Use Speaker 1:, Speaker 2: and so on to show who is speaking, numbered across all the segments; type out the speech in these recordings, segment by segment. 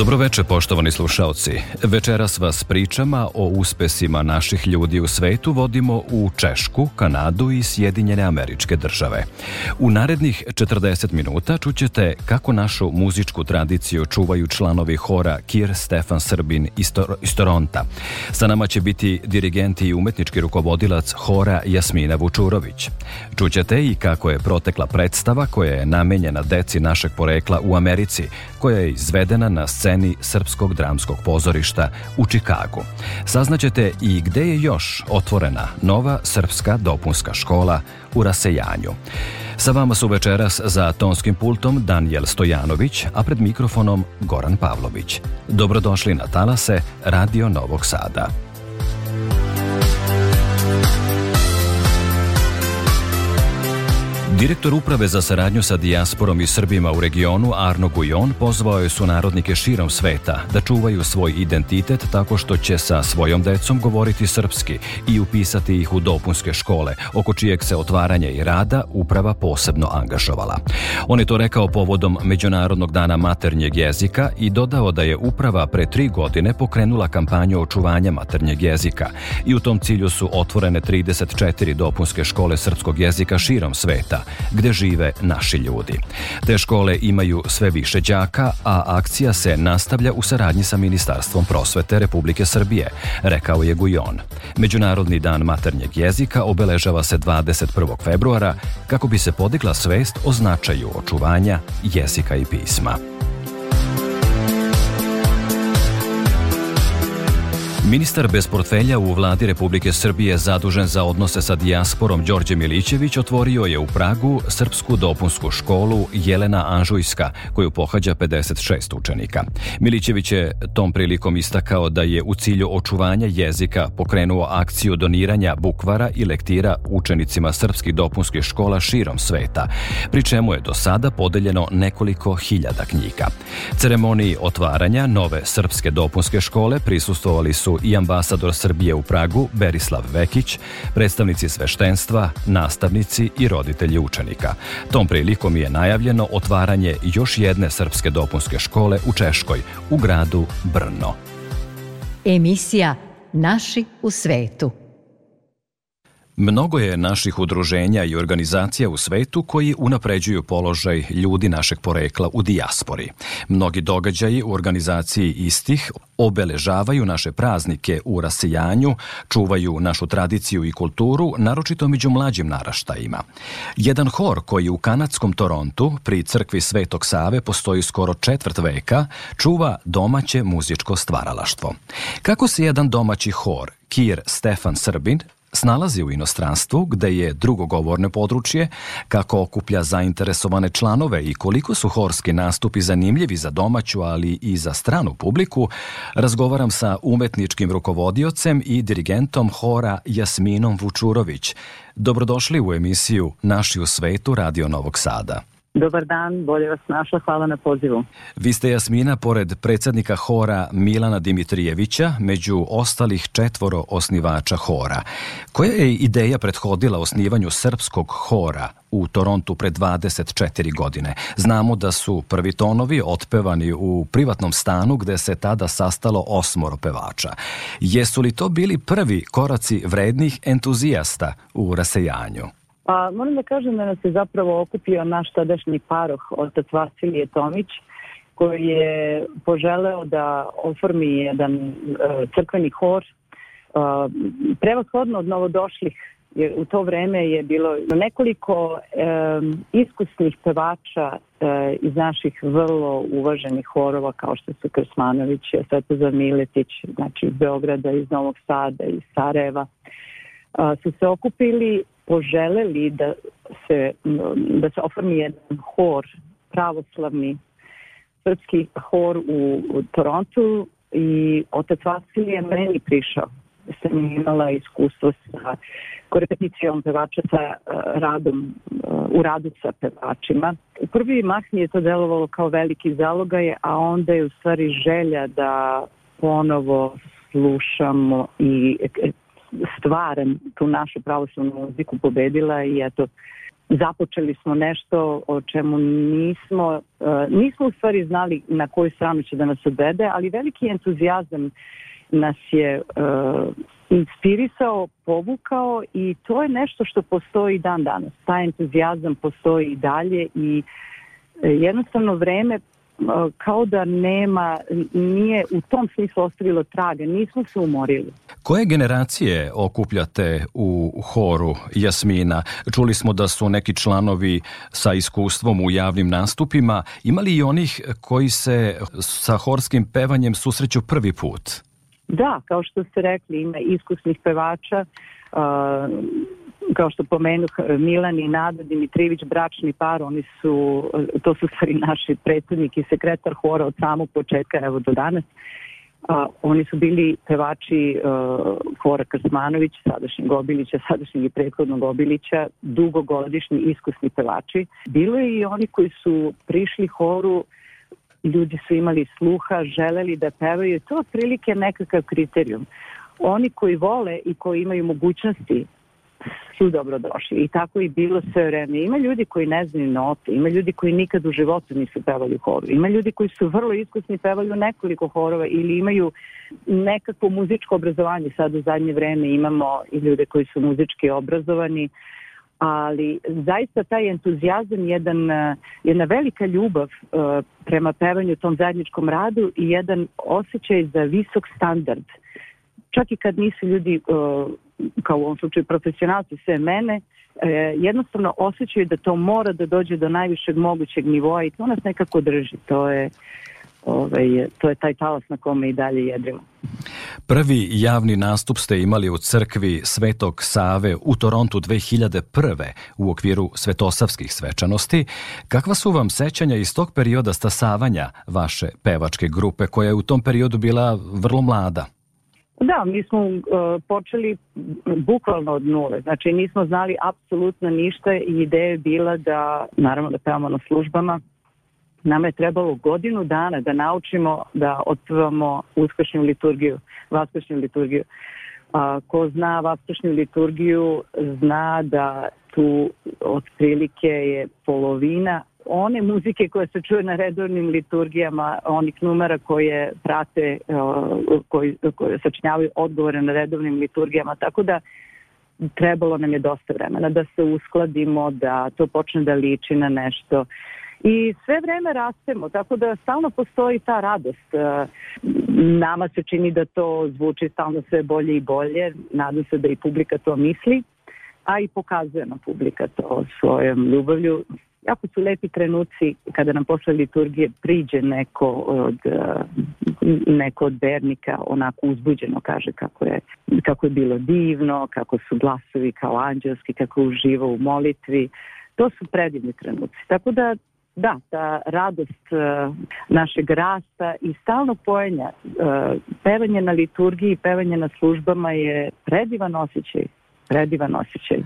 Speaker 1: Dobroveče, poštovani slušaoci. Večeras vas pričama o uspesima naših ljudi u svetu vodimo u Češku, Kanadu i Sjedinjene američke države. U narednih 40 minuta čućete kako našu muzičku tradiciju čuvaju članovi hora Kir Stefan Srbin iz Toronta. Sa nama će biti dirigent i umetnički rukovodilac hora Jasmina Vučurović. Čućete i kako je protekla predstava koja je namenjena deci našeg porekla u Americi, koja je izvedena na sceni Srpskog dramskog pozorišta u Čikagu. Saznaćete i gde je još otvorena nova Srpska dopunska škola u rasejanju. Sa vama su večeras za tonskim pultom Daniel Stojanović, a pred mikrofonom Goran Pavlović. Dobrodošli na Talase, Radio Novog Sada. Direktor Uprave za saradnju sa dijasporom i Srbima u regionu Arno Gujon pozvao je sunarodnike širom sveta da čuvaju svoj identitet tako što će sa svojom decom govoriti srpski i upisati ih u dopunske škole, oko čijeg se otvaranje i rada uprava posebno angažovala. On je to rekao povodom Međunarodnog dana maternjeg jezika i dodao da je uprava pre tri godine pokrenula kampanju očuvanja maternjeg jezika i u tom cilju su otvorene 34 dopunske škole srpskog jezika širom sveta, gde žive naši ljudi. Te škole imaju sve više đaka, a akcija se nastavlja u saradnji sa Ministarstvom prosvete Republike Srbije, rekao je Gujon. Međunarodni dan maternjeg jezika obeležava se 21. februara kako bi se podigla svest o značaju očuvanja jezika i pisma. Ministar bez portfelja u vladi Republike Srbije zadužen za odnose sa dijasporom Đorđe Milićević otvorio je u Pragu Srpsku dopunsku školu Jelena Anžujska, koju pohađa 56 učenika. Milićević je tom prilikom istakao da je u cilju očuvanja jezika pokrenuo akciju doniranja bukvara i lektira učenicima srpskih dopunskih škola širom sveta, pri čemu je do sada podeljeno nekoliko hiljada knjiga. Ceremoniji otvaranja nove srpske dopunske škole prisustovali su i ambasador Srbije u Pragu Berislav Vekić, predstavnici sveštenstva, nastavnici i roditelji učenika. Tom prilikom je najavljeno otvaranje još jedne srpske dopunske škole u Češkoj, u gradu Brno.
Speaker 2: Emisija Naši u svetu.
Speaker 1: Mnogo je naših udruženja i organizacija u svetu koji unapređuju položaj ljudi našeg porekla u dijaspori. Mnogi događaji u organizaciji istih obeležavaju naše praznike u rasijanju, čuvaju našu tradiciju i kulturu, naročito među mlađim naraštajima. Jedan hor koji u kanadskom Torontu pri crkvi Svetog Save postoji skoro četvrt veka, čuva domaće muzičko stvaralaštvo. Kako se jedan domaći hor, Kir Stefan Srbin, snalazi u inostranstvu, gde je drugogovorne područje, kako okuplja zainteresovane članove i koliko su horski nastupi zanimljivi za domaću, ali i za stranu publiku, razgovaram sa umetničkim rukovodiocem i dirigentom hora Jasminom Vučurović. Dobrodošli u emisiju Naši u svetu Radio Novog Sada.
Speaker 3: Dobar dan, bolje vas našla, hvala na pozivu.
Speaker 1: Vi ste Jasmina, pored predsednika hora Milana Dimitrijevića, među ostalih četvoro osnivača hora. Koja je ideja prethodila osnivanju srpskog hora u Torontu pre 24 godine? Znamo da su prvi tonovi otpevani u privatnom stanu gde se tada sastalo osmoro pevača. Jesu li to bili prvi koraci vrednih entuzijasta u rasejanju?
Speaker 3: Pa, moram da kažem da nas je zapravo okupio naš tadašnji paroh, otac Vasilije Tomić, koji je poželeo da oformi jedan uh, crkveni hor uh, prevashodno od novodošlih jer u to vreme je bilo nekoliko um, iskusnih pevača uh, iz naših vrlo uvaženih horova kao što su Krsmanović, Svetozar Miletić, znači iz Beograda, iz Novog Sada, iz Sarajeva, su se okupili poželeli da se, da se oformi jedan hor, pravoslavni srpski hor u, u Torontu i otac Vasilije meni prišao. Sam imala iskustvo sa korepeticijom pevača sa e, radom, e, u radu sa pevačima. U prvi mah mi je to delovalo kao veliki zalogaj, a onda je u stvari želja da ponovo slušamo i e, stvaram tu našu pravoslavnu muziku pobedila i eto započeli smo nešto o čemu nismo, e, nismo u stvari znali na koju stranu će da nas odvede, ali veliki entuzijazam nas je e, inspirisao, povukao i to je nešto što postoji dan danas. Taj entuzijazam postoji i dalje i e, jednostavno vreme E, kao da nema, nije u tom smislu ostavilo traga, nismo se umorili.
Speaker 1: Koje generacije okupljate u horu Jasmina? Čuli smo da su neki članovi sa iskustvom u javnim nastupima, imali i onih koji se sa horskim pevanjem susreću prvi put?
Speaker 3: Da, kao što ste rekli, ima iskusnih pevača, e, kao što pomenuh, eh, Milan i Nada Dimitrijević, bračni par, oni su, eh, to su stvari naši predsednik i sekretar hora od samog početka, evo do danas. A, oni su bili pevači uh, Hora Krsmanović, sadašnji Obilića, sadašnji i prethodnog Obilića, dugogodišnji iskusni pevači. Bilo je i oni koji su prišli horu, ljudi su imali sluha, želeli da pevaju, to je otprilike nekakav kriterijum. Oni koji vole i koji imaju mogućnosti su dobrodošli. I tako i bilo sve vreme. Ima ljudi koji ne znaju note, ima ljudi koji nikad u životu nisu pevali u horu, ima ljudi koji su vrlo iskusni pevali u nekoliko horova ili imaju nekako muzičko obrazovanje. Sad u zadnje vreme imamo i ljude koji su muzički obrazovani, ali zaista taj entuzijazam je jedan, jedna velika ljubav eh, prema pevanju tom zajedničkom radu i jedan osjećaj za visok standard uh, čak i kad nisu ljudi, e, kao u ovom slučaju profesionalci, sve mene, e, jednostavno osjećaju da to mora da dođe do najvišeg mogućeg nivoa i to nas nekako drži. To je, ovaj, to je taj talas na kome i dalje jedrimo.
Speaker 1: Prvi javni nastup ste imali u crkvi Svetog Save u Torontu 2001. u okviru svetosavskih svečanosti. Kakva su vam sećanja iz tog perioda stasavanja vaše pevačke grupe koja je u tom periodu bila vrlo mlada?
Speaker 3: Da, mi smo uh, počeli bukvalno od nule, znači nismo znali apsolutno ništa i ideja je bila da, naravno da pevamo na službama, nama je trebalo godinu dana da naučimo da otpevamo uskršnju liturgiju, vaskršnju liturgiju. A, ko zna vaskršnju liturgiju zna da tu otprilike je polovina one muzike koja se čuje na redovnim liturgijama, onih numera koje prate, e, koji, koje sačinjavaju odgovore na redovnim liturgijama, tako da trebalo nam je dosta vremena da se uskladimo, da to počne da liči na nešto. I sve vreme rastemo, tako da stalno postoji ta radost. E, nama se čini da to zvuči stalno sve bolje i bolje, nadam se da i publika to misli, a i pokazuje na publika to svojom ljubavlju jako su lepi trenuci kada nam posle liturgije priđe neko od, eh, neko od vernika onako uzbuđeno kaže kako je, kako je bilo divno, kako su glasovi kao anđelski, kako uživa u molitvi. To su predivni trenuci. Tako da da, ta radost uh, našeg rasta i stalno pojenja, uh, pevanje na liturgiji, i pevanje na službama je predivan osjećaj predivan osjećaj.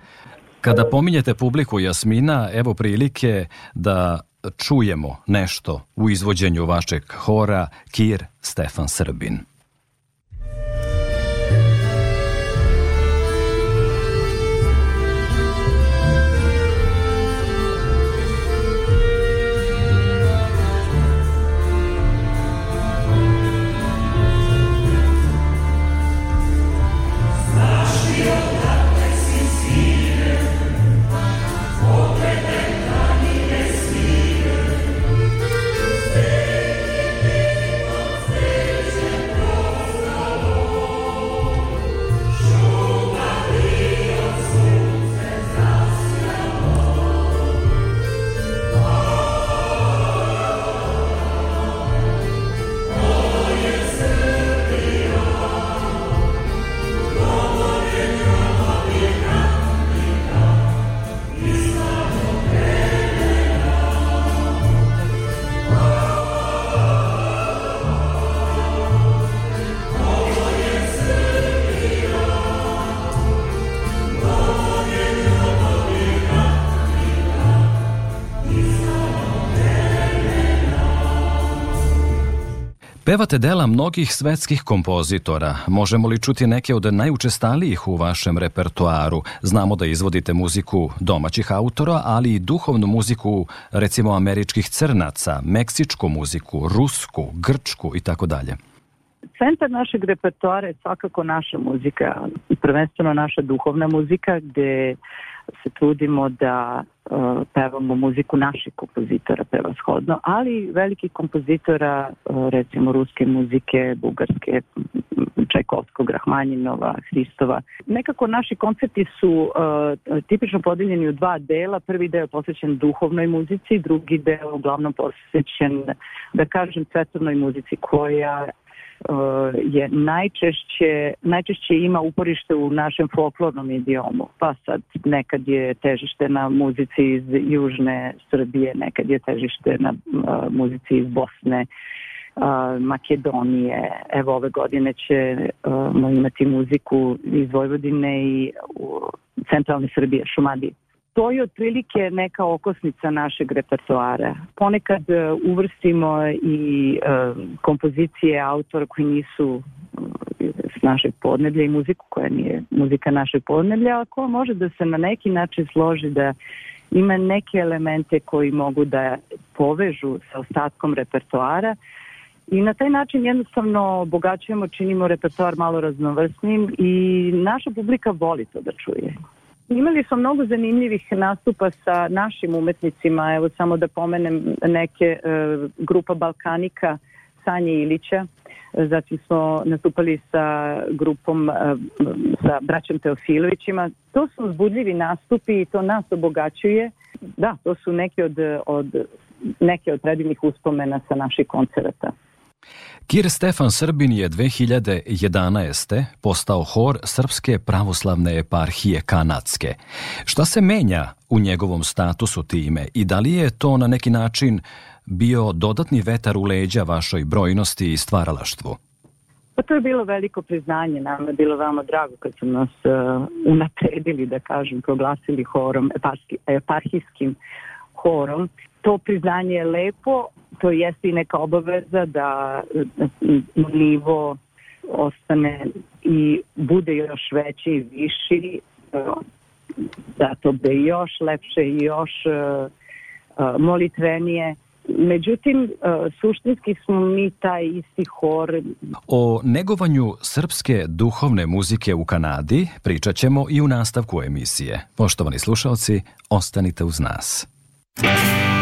Speaker 1: Kada pominjete publiku Jasmina, evo prilike da čujemo nešto u izvođenju vašeg hora Kir Stefan Srbin. Pevate dela mnogih svetskih kompozitora. Možemo li čuti neke od najučestalijih u vašem repertoaru? Znamo da izvodite muziku domaćih autora, ali i duhovnu muziku, recimo američkih crnaca, meksičku muziku, rusku, grčku i tako dalje.
Speaker 3: Centar našeg repertoara je svakako naša muzika, prvenstveno naša duhovna muzika, gde se trudimo da uh, pevamo muziku naših kompozitora prevashodno, ali velikih kompozitora uh, recimo ruske muzike, bugarske, Čajkovskog, Rahmanjinova, Hristova. Nekako naši koncerti su uh, tipično podeljeni u dva dela. Prvi deo posvećen duhovnoj muzici, drugi deo uglavnom posvećen, da kažem, svetovnoj muzici koja Eh, je najčešće, najčešće ima uporište u našem folklornom idiomu. Pa sad nekad je težište na muzici iz Južne Srbije, nekad je težište na uh, muzici iz Bosne, uh, Makedonije. Evo ove godine ćemo uh, imati muziku iz Vojvodine i centralne Srbije, Šumadije to je otprilike neka okosnica našeg repertoara. Ponekad e, uvrstimo i e, kompozicije autora koji nisu s e, našeg podneblja i muziku koja nije muzika našeg podneblja, a koja može da se na neki način složi da ima neke elemente koji mogu da povežu sa ostatkom repertoara i na taj način jednostavno obogaćujemo, činimo repertoar malo raznovrsnim i naša publika voli to da čuje. Imali smo mnogo zanimljivih nastupa sa našim umetnicima, evo samo da pomenem neke e, grupa Balkanika Sanje Ilića, zatim smo nastupali sa grupom, e, sa braćom Teofilovićima. To su uzbudljivi nastupi i to nas obogaćuje. Da, to su neki od, od, neke od predivnih uspomena sa naših koncerata.
Speaker 1: Kir Stefan Srbin je 2011. postao hor Srpske pravoslavne eparhije Kanadske. Šta se menja u njegovom statusu time i da li je to na neki način bio dodatni vetar u leđa vašoj brojnosti i stvaralaštvu?
Speaker 3: Pa to je bilo veliko priznanje, nam je bilo veoma drago kad su nas uh, e, unatredili, da kažem, proglasili horom, eparski, eparhijskim horom. To priznanje je lepo, to jeste i neka obaveza da, da nivo ostane i bude još veći i viši zato da, da bi još lepše i još e, e, molitvenije Međutim, e, suštinski smo mi taj isti hor.
Speaker 1: O negovanju srpske duhovne muzike u Kanadi pričat ćemo i u nastavku emisije. Poštovani slušalci, ostanite uz nas. Muzika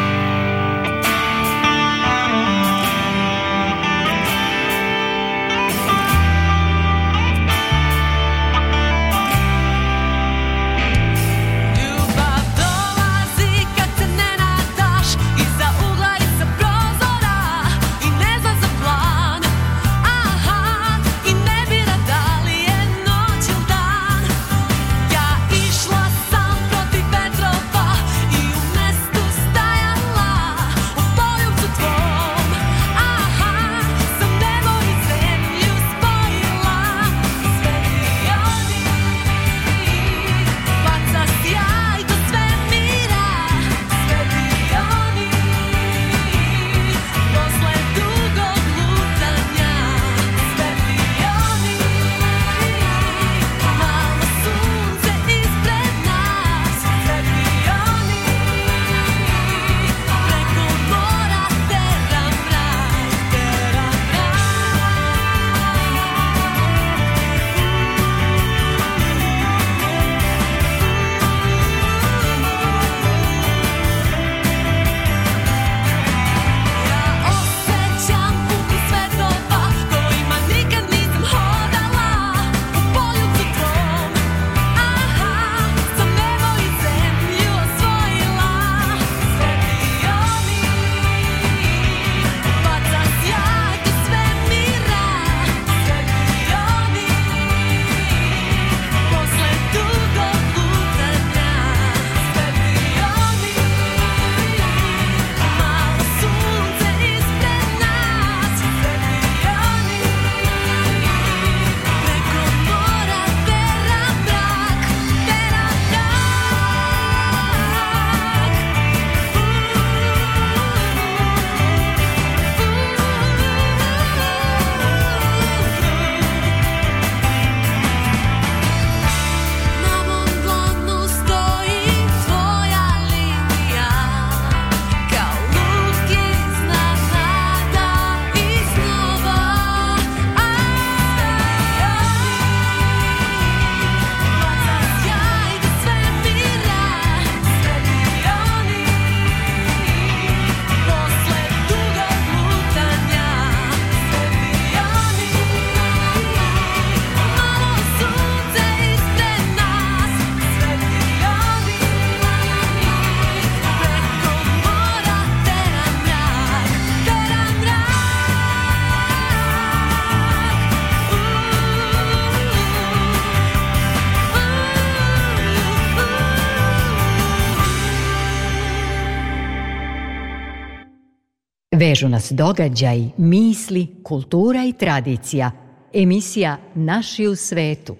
Speaker 2: Vežu nas događaj, misli, kultura i tradicija. Emisija Naši u svetu.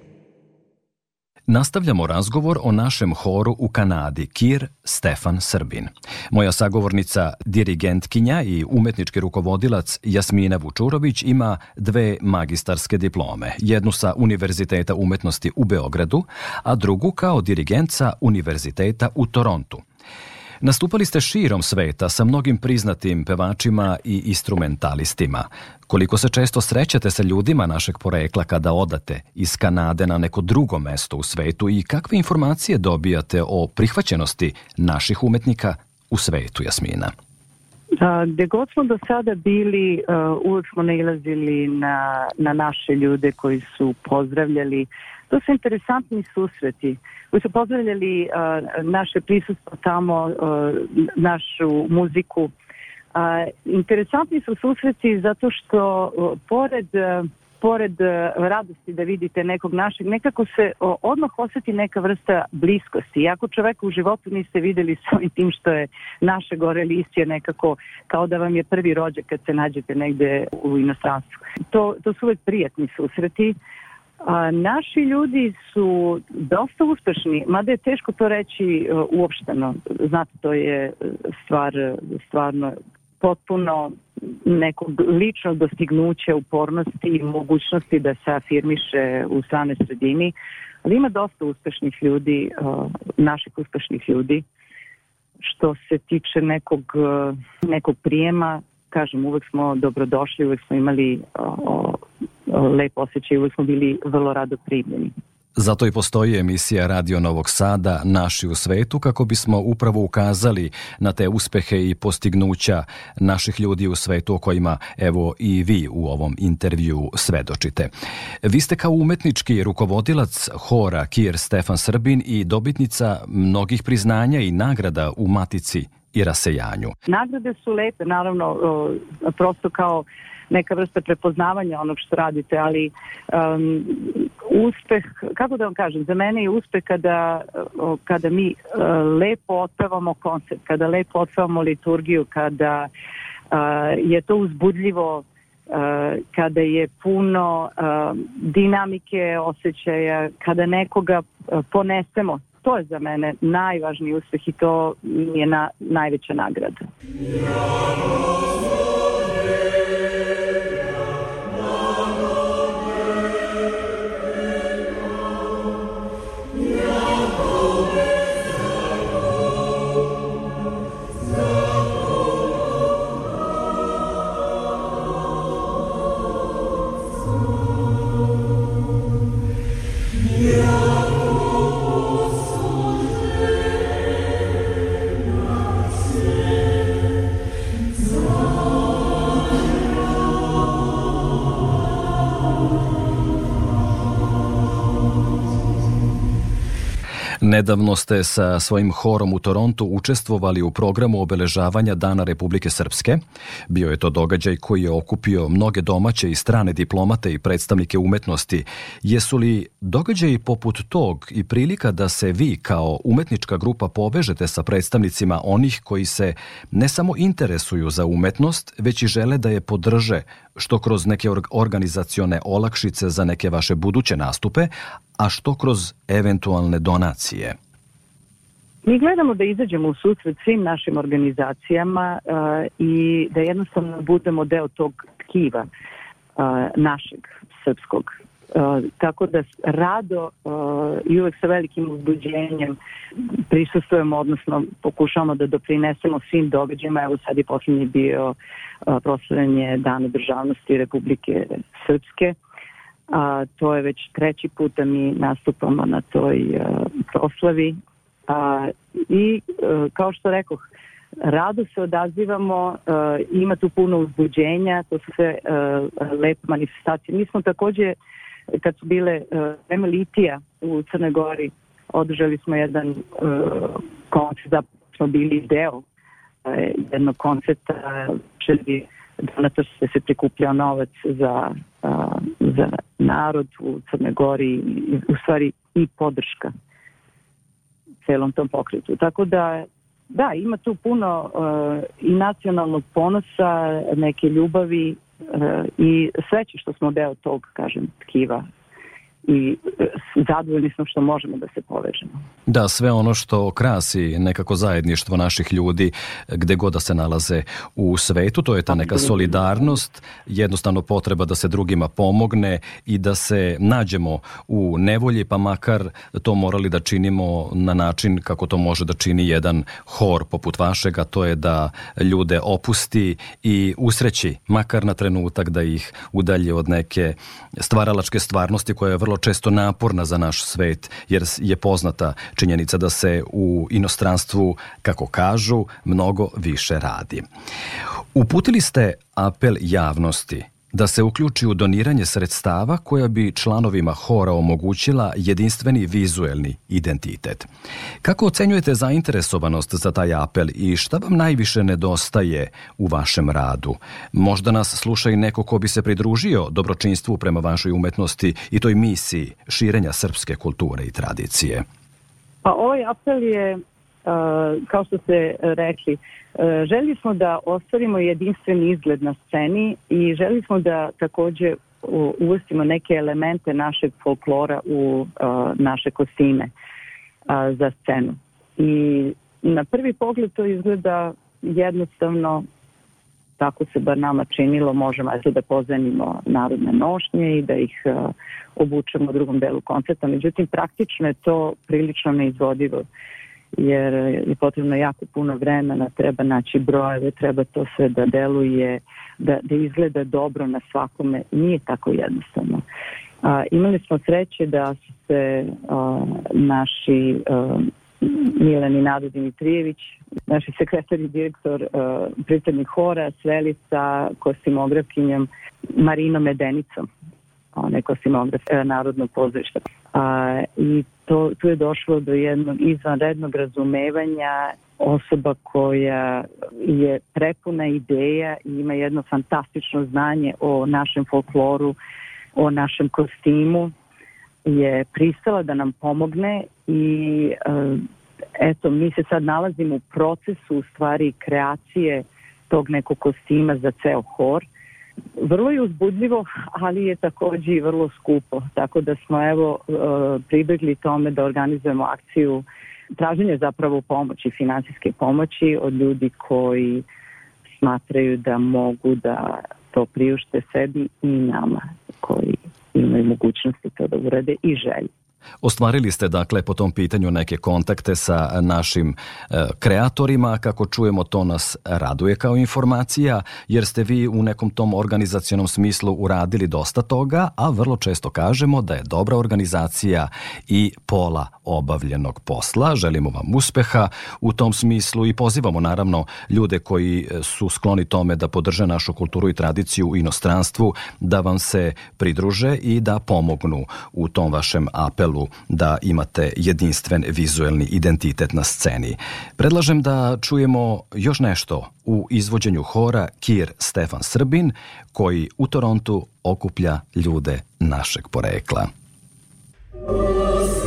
Speaker 1: Nastavljamo razgovor o našem horu u Kanadi, Kir Stefan Srbin. Moja sagovornica, dirigentkinja i umetnički rukovodilac Jasmina Vučurović ima dve magistarske diplome, jednu sa Univerziteta umetnosti u Beogradu, a drugu kao dirigent Univerziteta u Torontu. Nastupali ste širom sveta sa mnogim priznatim pevačima i instrumentalistima. Koliko se često srećate sa ljudima našeg porekla kada odate iz Kanade na neko drugo mesto u svetu i kakve informacije dobijate o prihvaćenosti naših umetnika u svetu, Jasmina?
Speaker 3: Da, gde god smo do sada bili, e, uvek smo nailazili na, na naše ljude koji su pozdravljali To su interesantni susreti koji su pozdravljali uh, naše prisustvo tamo, uh, našu muziku. Uh, interesantni su susreti zato što uh, pored uh, pored radosti da vidite nekog našeg, nekako se odmah oseti neka vrsta bliskosti. Iako čoveka u životu niste videli svojim tim što je naše gore lišće nekako kao da vam je prvi rođak kad se nađete negde u inostranstvu. To, to su uvek prijatni susreti. A, naši ljudi su dosta uspešni, mada je teško to reći uh, uopšteno. Znate, to je e, stvar stvarno potpuno nekog ličnog dostignuća, upornosti i mogućnosti da se afirmiše u strane sredini. Ali ima dosta uspešnih ljudi, uh, naših uspešnih ljudi. Što se tiče nekog, uh, nekog prijema, kažem, uvek smo dobrodošli, uvek smo imali lep osjećaj, uvek smo bili vrlo rado primljeni.
Speaker 1: Zato i postoji emisija Radio Novog Sada Naši u svetu kako bismo upravo ukazali na te uspehe i postignuća naših ljudi u svetu o kojima evo i vi u ovom intervju svedočite. Vi ste kao umetnički rukovodilac hora Kier Stefan Srbin i dobitnica mnogih priznanja i nagrada u Matici i rasejanju.
Speaker 3: Nagrade su lepe, naravno, prosto kao neka vrsta prepoznavanja onog što radite, ali um, uspeh, kako da vam kažem, za mene je uspeh kada, kada mi uh, lepo otpevamo koncert, kada lepo otpevamo liturgiju, kada uh, je to uzbudljivo uh, kada je puno uh, dinamike osjećaja, kada nekoga uh, ponesemo. To je za mene najvažniji uspeh i to je na, najveća nagrada. Ja,
Speaker 1: Nedavno ste sa svojim horom u Torontu učestvovali u programu obeležavanja Dana Republike Srpske. Bio je to događaj koji je okupio mnoge domaće i strane diplomate i predstavnike umetnosti. Jesu li događaji poput tog i prilika da se vi kao umetnička grupa povežete sa predstavnicima onih koji se ne samo interesuju za umetnost, već i žele da je podrže, što kroz neke organizacione olakšice za neke vaše buduće nastupe, a što kroz eventualne donacije?
Speaker 3: Mi gledamo da izađemo u susret svim našim organizacijama uh, i da jednostavno budemo deo tog tkiva uh, našeg srpskog. Uh, tako da rado i uvek sa velikim uzbuđenjem prisustujemo, odnosno pokušavamo da doprinesemo svim događajima. Evo sad je poslednji bio proslavljanje Dana državnosti Republike Srpske. Uh, a, to je već treći put da mi nastupamo na toj a, e, proslavi a, i a, e, kao što rekoh rado se odazivamo a, e, ima tu puno uzbuđenja to su sve a, lepe manifestacije mi smo takođe kad su bile vreme litija u Crnoj Gori održali smo jedan koncert da smo bili deo jednog koncerta čeli donator se prikupljao novac za za narod u Crne Gori, u stvari i podrška celom tom pokretu. Tako da, da, ima tu puno uh, i nacionalnog ponosa, neke ljubavi uh, i sreće što smo deo tog, kažem, tkiva i e, zadovoljni smo što možemo da se povežemo.
Speaker 1: Da, sve ono što krasi nekako zajedništvo naših ljudi gde god da se nalaze u svetu, to je ta neka solidarnost, jednostavno potreba da se drugima pomogne i da se nađemo u nevolji, pa makar to morali da činimo na način kako to može da čini jedan hor poput vašega, to je da ljude opusti i usreći, makar na trenutak da ih udalji od neke stvaralačke stvarnosti koja je vrlo vrlo često naporna za naš svet, jer je poznata činjenica da se u inostranstvu, kako kažu, mnogo više radi. Uputili ste apel javnosti da se uključi u doniranje sredstava koja bi članovima hora omogućila jedinstveni vizuelni identitet. Kako ocenjujete zainteresovanost za taj apel i šta vam najviše nedostaje u vašem radu? Možda nas sluša i neko ko bi se pridružio dobročinstvu prema vašoj umetnosti i toj misiji širenja srpske kulture i tradicije.
Speaker 3: Pa ovaj apel je, kao što ste rekli, E, želi smo da ostvarimo jedinstven izgled na sceni i želi smo da takođe uvrstimo neke elemente našeg folklora u e, naše kostime e, za scenu. I na prvi pogled to izgleda jednostavno tako se bar nama činilo, možemo eto da pozajmimo narodne nošnje i da ih uh, obučemo u drugom delu koncerta. Međutim, praktično je to prilično neizvodivo. Uh, jer je potrebno jako puno vremena, treba naći brojeve, treba to sve da deluje, da, da izgleda dobro na svakome, nije tako jednostavno. A, imali smo sreće da su se a, naši a, Milan i Nado Dimitrijević, naši sekretar i direktor a, pripadnih hora, sveli sa kostimografkinjom Marinom Medenicom, ona je kosimograf e, Narodnog pozorišta i to, tu je došlo do jednog izvanrednog razumevanja osoba koja je prepuna ideja i ima jedno fantastično znanje o našem folkloru, o našem kostimu, je pristala da nam pomogne i eh, eto, mi se sad nalazimo u procesu u stvari kreacije tog nekog kostima za ceo hor Vrlo je uzbudljivo, ali je takođe i vrlo skupo, tako da smo evo e, pribegli tome da organizujemo akciju traženja zapravo pomoći, finansijske pomoći od ljudi koji smatraju da mogu da to priušte sebi i nama koji imaju mogućnosti to da urade i želje.
Speaker 1: Ostvarili ste dakle po tom pitanju neke kontakte sa e, našim e, kreatorima, kako čujemo to nas raduje kao informacija, jer ste vi u nekom tom organizacionom smislu uradili dosta toga, a vrlo često kažemo da je dobra organizacija i pola obavljenog posla. Želimo vam uspeha u tom smislu i pozivamo naravno ljude koji e, su skloni tome da podrže našu kulturu i tradiciju u inostranstvu, da vam se pridruže i da pomognu u tom vašem apelu delu da imate jedinstven vizuelni identitet na sceni. Predlažem da čujemo još nešto u izvođenju hora Kir Stefan Srbin, koji u Torontu okuplja ljude našeg porekla. Thank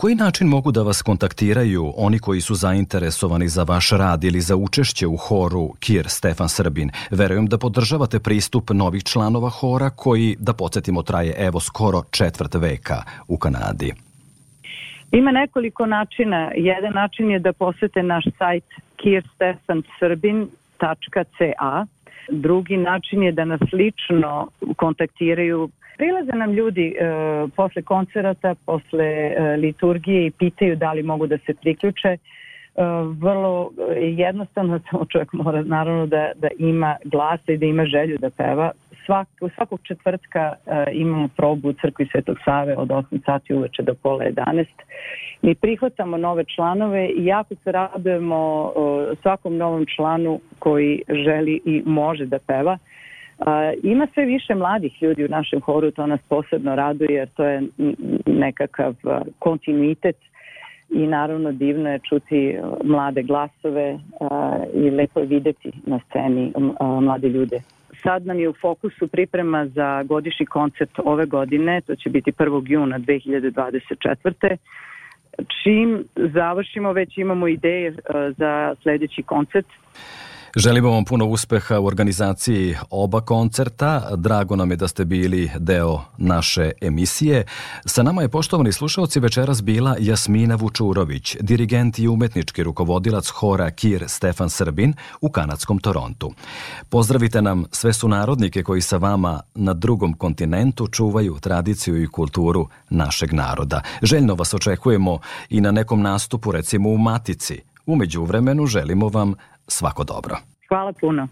Speaker 1: koji način mogu da vas kontaktiraju oni koji su zainteresovani za vaš rad ili za učešće u horu Kir Stefan Srbin? Verujem da podržavate pristup novih članova hora koji, da podsjetimo, traje evo skoro četvrt veka u Kanadi.
Speaker 3: Ima nekoliko načina. Jedan način je da posete naš sajt kirstefansrbin.ca Drugi način je da nas lično kontaktiraju Prilaze nam ljudi e, posle koncerata, posle e, liturgije i pitaju da li mogu da se priključe. E, vrlo e, jednostavno, samo čovjek mora naravno da, da ima glasa i da ima želju da peva. Svak, svakog četvrtka e, imamo probu u crkvi Svetog Save od 8 sati uveče do pola 11. Mi prihvatamo nove članove i jako se radujemo e, svakom novom članu koji želi i može da peva. E, Ima sve više mladih ljudi u našem horu, to nas posebno raduje jer to je nekakav kontinuitet i naravno divno je čuti mlade glasove i lepo je videti na sceni mlade ljude. Sad nam je u fokusu priprema za godišnji koncert ove godine, to će biti 1. juna 2024 čim završimo već imamo ideje za sledeći koncert.
Speaker 1: Želimo vam puno uspeha u organizaciji oba koncerta. Drago nam je da ste bili deo naše emisije. Sa nama je poštovani slušalci večeras bila Jasmina Vučurović, dirigent i umetnički rukovodilac hora Kir Stefan Srbin u kanadskom Torontu. Pozdravite nam sve sunarodnike koji sa vama na drugom kontinentu čuvaju tradiciju i kulturu našeg naroda. Željno vas očekujemo i na nekom nastupu recimo u Matici. Umeđu vremenu želimo vam svako dobro.
Speaker 3: Hvala puno.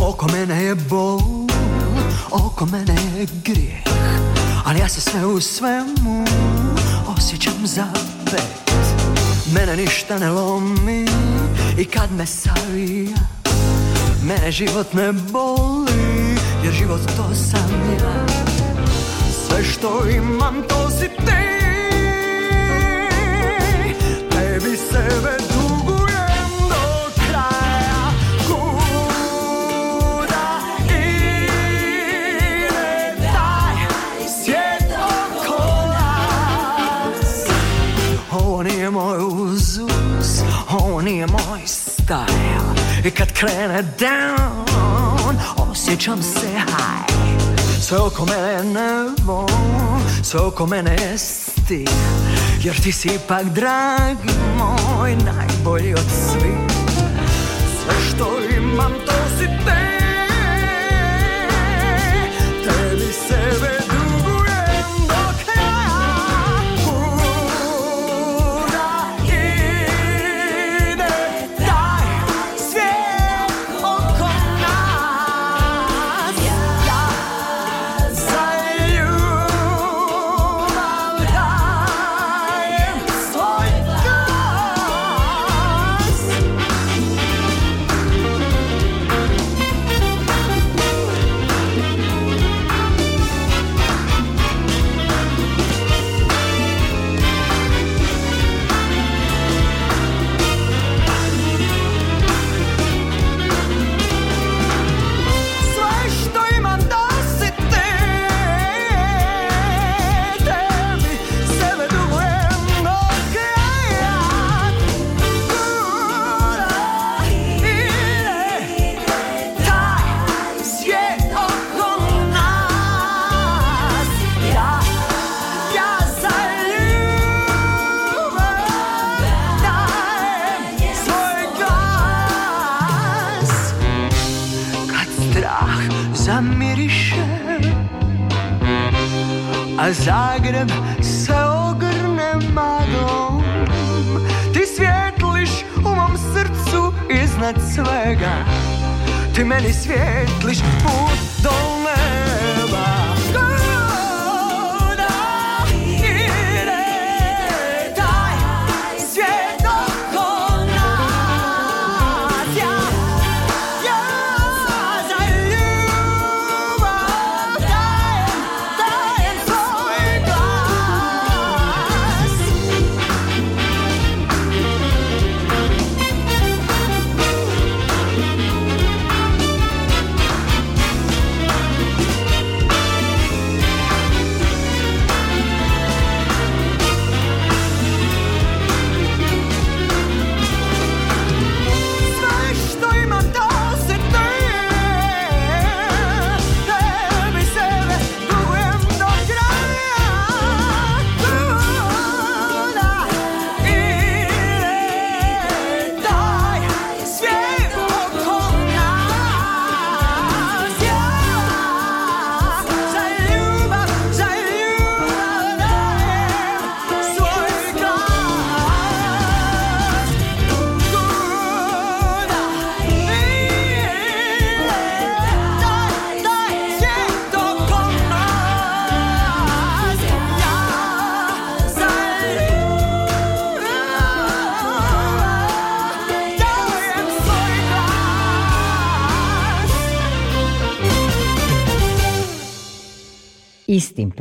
Speaker 3: Oko mene je bol, oko mene je grijeh Ali ja se sve u svemu osjećam pet Mene ništa ne lomi i kad me savija Mene život ne boli jer život to sam ja Sve što imam to si ti Tebi sebe nije moj stajl I kad krene down Osjećam se high Sve oko mene nebo Sve oko mene je stih Jer ti si ipak drag moj Najbolji od svih Sve što imam to si te miriše A Zagreb se ogrne magom Ti svjetliš u mom srcu iznad svega Ti meni svjetliš put do neba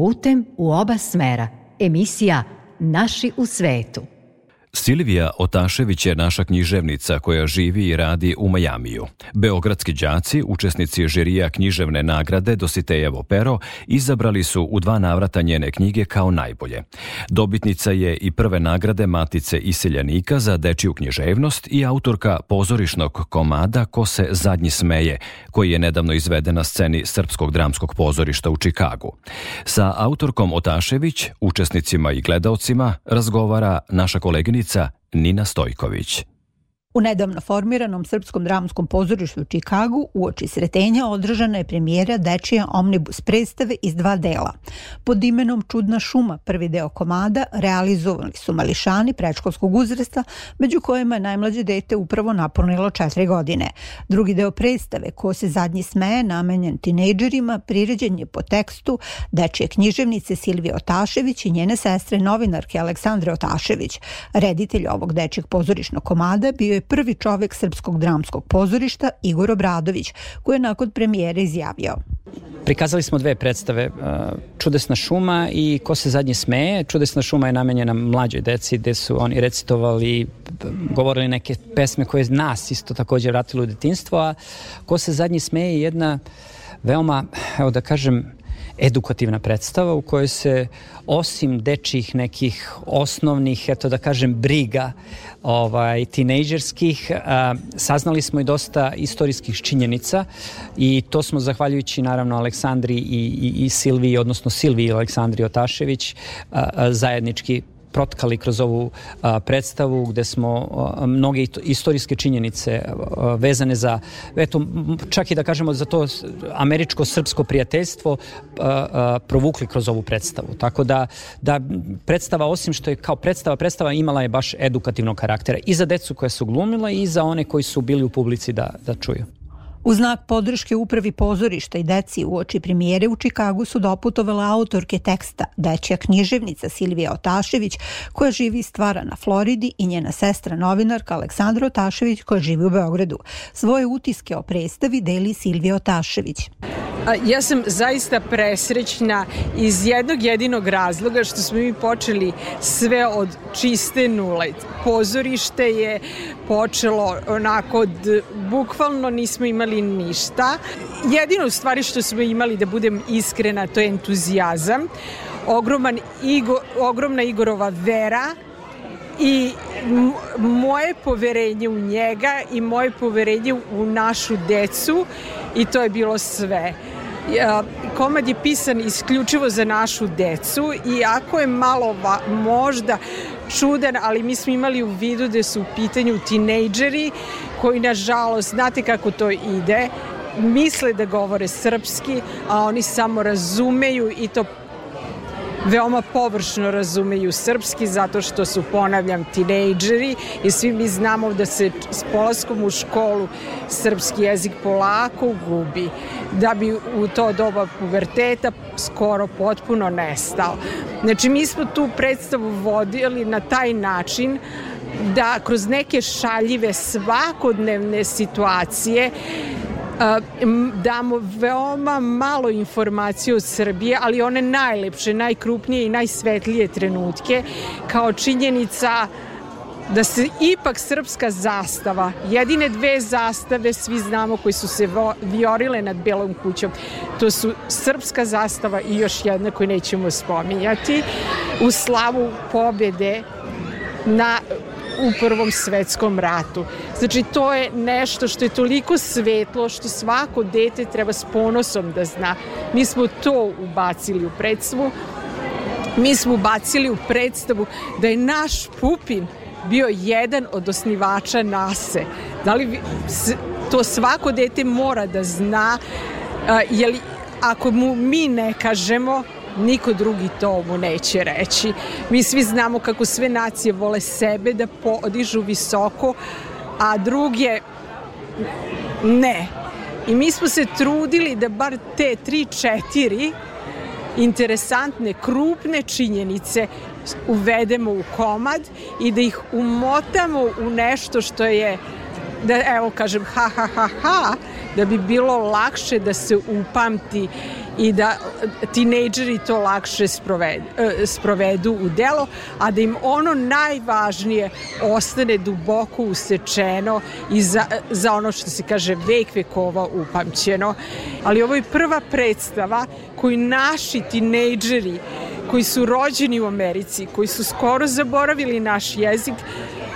Speaker 3: putem u oba smera. Emisija Naši u svetu. Silvija Otašević je naša književnica koja živi i radi u Majamiju. Beogradski đaci, učesnici žirija književne nagrade Dositejevo pero, izabrali su u dva navrata njene knjige kao najbolje. Dobitnica je i prve nagrade Matice Iseljanika za dečiju književnost i autorka pozorišnog komada Ko se zadnji smeje, koji je nedavno izveden na sceni Srpskog dramskog pozorišta u Čikagu. Sa autorkom Otašević, učesnicima i gledaocima, razgovara naša koleginica prijateljica Nina Stojković. U nedavno formiranom Srpskom dramskom pozorištu u Čikagu u oči sretenja održana je premijera dečije omnibus predstave iz dva dela. Pod imenom Čudna šuma, prvi deo komada, realizovani su mališani prečkolskog uzrasta, među kojima je najmlađe dete upravo napunilo četiri godine. Drugi deo predstave, ko se zadnji smeje, namenjen tinejdžerima, priređen je po tekstu dečije književnice Silvije Otašević i njene sestre novinarke Aleksandre Otašević. Reditelj ovog dečijeg pozorišnog komada bio je je prvi čovek Srpskog dramskog pozorišta Igor Obradović, koji je nakon premijere izjavio. Prikazali smo dve predstave, uh, Čudesna šuma i Ko se zadnje smeje. Čudesna šuma je namenjena mlađoj deci gde su oni recitovali, govorili neke pesme koje nas isto takođe vratilo u detinstvo, a Ko se zadnje smeje je jedna veoma, evo da kažem, edukativna predstava u kojoj se osim dečih nekih osnovnih, eto da kažem, briga ovaj, tinejdžerskih, saznali smo i dosta istorijskih činjenica i to smo zahvaljujući naravno Aleksandri i, i, i Silviji, odnosno Silviji i Aleksandri Otašević a, a, zajednički protkali kroz ovu a, predstavu gde smo a, mnoge istorijske činjenice a, vezane za eto čak i da kažemo za to američko-srpsko prijateljstvo provukli kroz ovu predstavu. Tako da da predstava osim što je kao predstava predstava imala je baš edukativnog karaktera i za decu koja su glumila i za one koji su bili u publici da da čuju. U znak podrške upravi pozorišta i deci u oči premijere u Čikagu su doputovala autorke teksta dečja književnica Silvija Otašević koja živi i stvara na Floridi i njena sestra novinarka Aleksandra Otašević koja živi u Beogradu. Svoje utiske o predstavi deli Silvija Otašević. Ja sam zaista presrećna iz jednog jedinog razloga što smo mi počeli sve od čiste nule. Pozorište je počelo onako od, bukvalno nismo imali ništa. Jedino stvari što smo imali, da budem iskrena, to je entuzijazam. Ogroman Igo, ogromna Igorova vera i moje poverenje u njega i moje poverenje u našu decu i to je bilo sve komad je pisan isključivo za našu decu i ako je malo va, možda čudan, ali mi smo imali u vidu da su u pitanju tinejdžeri koji nažalost, znate kako to ide, misle da govore srpski, a oni samo razumeju i to veoma površno razumeju srpski zato što su, ponavljam, tinejdžeri i svi mi znamo da se s polaskom u školu srpski jezik polako gubi, da bi u to doba puberteta skoro potpuno nestao. Znači, mi smo tu predstavu vodili na taj način da kroz neke šaljive svakodnevne situacije damo veoma malo informacije o Srbiji, ali one najlepše, najkrupnije i najsvetlije trenutke, kao činjenica da se ipak srpska zastava, jedine dve zastave svi znamo koji su se viorile nad Belom kućom, to su srpska zastava i još jedna koju nećemo spominjati, u slavu pobede na u Prvom svetskom ratu. Znači, to je nešto što je toliko svetlo što svako dete treba s ponosom da zna. Mi smo to ubacili u predstavu. Mi smo ubacili u predstavu da je naš Pupin bio jedan od osnivača nase. Da li to svako dete mora da zna, jer ako mu mi ne kažemo, niko drugi to mu neće reći. Mi svi znamo kako sve nacije vole sebe da podižu visoko, a druge ne. I mi smo se trudili da bar te tri, četiri interesantne, krupne činjenice uvedemo u komad i da ih umotamo u nešto što je da evo kažem ha ha ha ha da bi bilo lakše da se upamti i da e, tinejdžeri to lakše sprovedu, e, sprovedu u delo, a da im ono najvažnije ostane duboko usečeno i za, e, za ono što se kaže vek vekova upamćeno. Ali ovo je prva predstava koju naši tinejdžeri koji su rođeni u Americi, koji su skoro zaboravili naš jezik,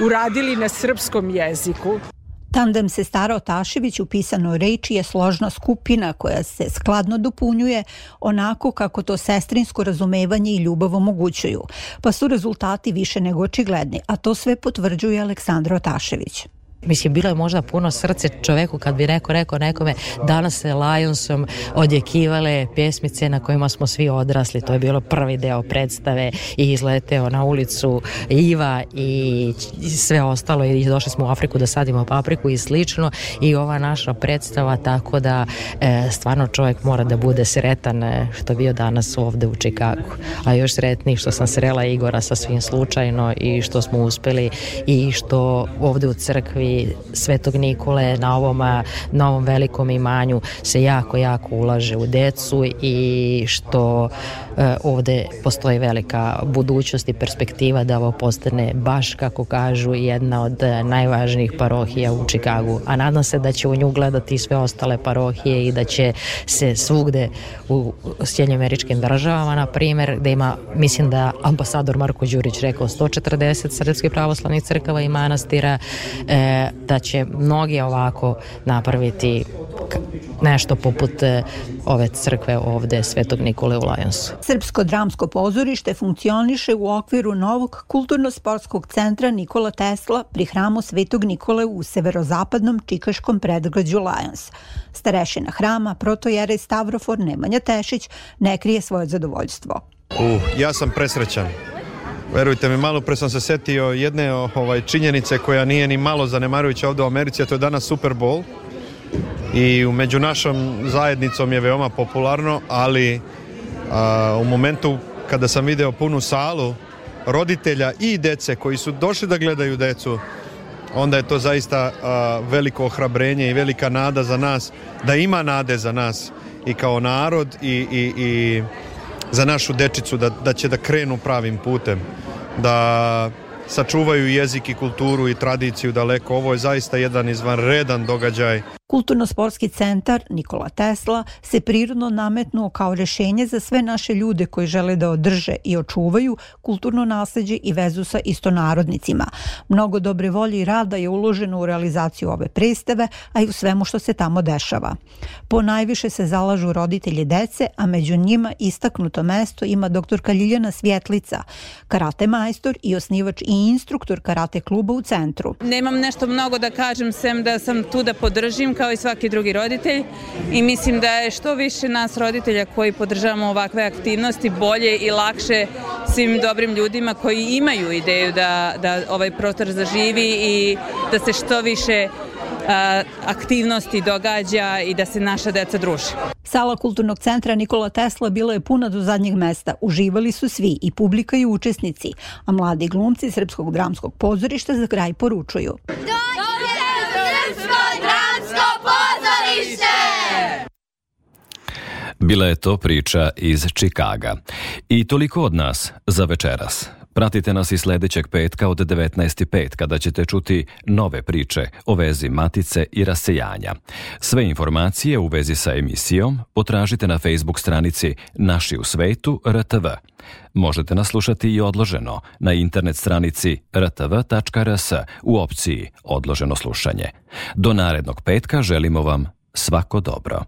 Speaker 3: uradili na srpskom jeziku. Tandem sestara Otašević u pisanoj reči je složna skupina koja se skladno dopunjuje onako kako to sestrinsko razumevanje i ljubav omogućuju, pa su rezultati više nego očigledni, a to sve potvrđuje Aleksandra Otašević. Mislim, bilo je možda puno srce čoveku kad bi neko rekao nekome danas se Lionsom odjekivale pjesmice na kojima smo svi odrasli. To je bilo prvi deo predstave i izleteo na ulicu Iva i sve ostalo i došli smo u Afriku da sadimo papriku i slično i ova naša predstava tako da e, stvarno čovjek mora da bude sretan e, što bio danas ovde u Čikagu. A još sretniji što sam srela Igora sa svim slučajno i što smo uspeli i što ovde u crkvi slavi Svetog Nikole na ovom novom velikom imanju se jako, jako ulaže u decu i što uh, Eh, ovde postoji velika budućnost i perspektiva da ovo postane baš kako kažu jedna od eh, najvažnijih parohija u Čikagu, a nadam se da će u nju gledati sve ostale parohije i da će se svugde u Sjednjim američkim državama, na primer, da ima, mislim da ambasador Marko Đurić rekao 140 srpskih pravoslavnih crkava i manastira, e, da će mnogi ovako napraviti nešto poput ove crkve ovde Svetog Nikole u Lajonsu. Srpsko dramsko pozorište funkcioniše u okviru novog kulturno-sportskog centra Nikola Tesla pri hramu Svetog Nikole u severozapadnom čikaškom predgrađu Lions. Starešina hrama, protojere Stavrofor Nemanja Tešić ne krije svoje zadovoljstvo. Uh, ja sam presrećan. Verujte mi, malo pre sam se setio jedne ovaj, činjenice koja nije ni malo zanemarujuća ovde u Americi, a to je danas Super Bowl i među našom zajednicom je veoma popularno, ali A, u momentu kada sam video punu salu roditelja i dece koji su došli da gledaju decu, onda je to zaista a, veliko ohrabrenje i velika nada za nas, da ima nade za nas i kao narod i, i, i za našu dečicu da, da će da krenu pravim putem. Da sačuvaju jezik i kulturu i tradiciju daleko. Ovo je zaista jedan izvanredan događaj. Kulturno-sportski centar Nikola Tesla se prirodno nametnuo kao rešenje za sve naše ljude koji žele da održe i očuvaju kulturno nasleđe i vezu sa istonarodnicima. Mnogo dobre volje i rada je uloženo u realizaciju ove predstave, a i u svemu što se tamo dešava. Po najviše se zalažu roditelji dece, a među njima istaknuto mesto ima doktorka Ljiljana Svjetlica, karate majstor i osnivač i instruktor karate kluba u centru. Nemam nešto mnogo da kažem sem da sam tu da podržim kao i svaki drugi roditelj i mislim da je što više nas roditelja koji podržavamo ovakve aktivnosti bolje i lakše svim dobrim ljudima koji imaju ideju da, da ovaj prostor zaživi i da se što više aktivnosti događa i da se naša deca druže. Sala kulturnog centra Nikola Tesla bila je puna do zadnjeg mesta. Uživali su svi, i publika i učesnici, a mladi glumci Srpskog dramskog pozorišta za kraj poručuju. Dođite u Srpsko dramsko pozorište! Bila je to priča iz Čikaga. I toliko od nas za večeras. Pratite nas i sledećeg petka od 19.5 kada ćete čuti nove priče o vezi matice i rasejanja. Sve informacije u vezi sa emisijom potražite na Facebook stranici Naši u svetu RTV. Možete nas slušati i odloženo na internet stranici rtv.rs u opciji Odloženo slušanje. Do narednog petka želimo vam svako dobro.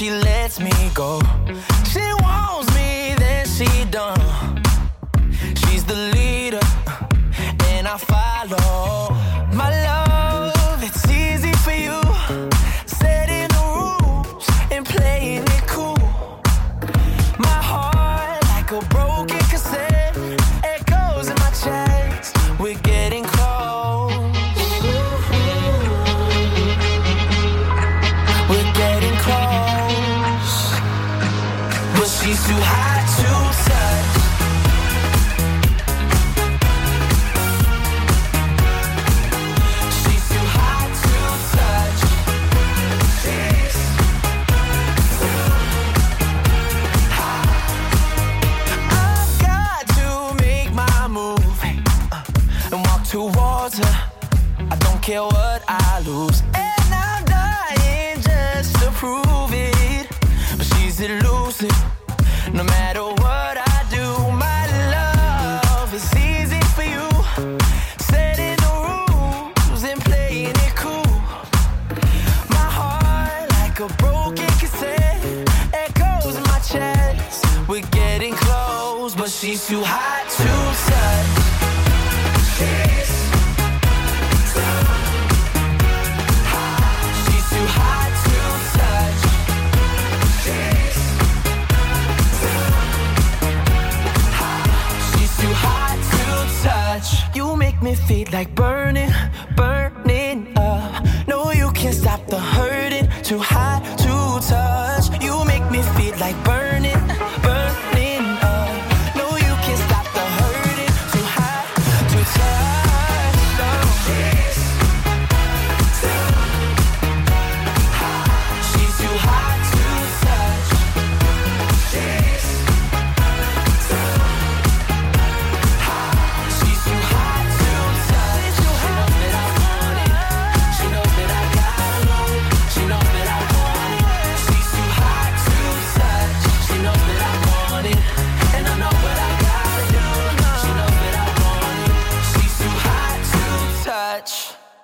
Speaker 3: she lets me go. She wants me, then she done. She's the leader, and I follow. no matter what it, feet like burning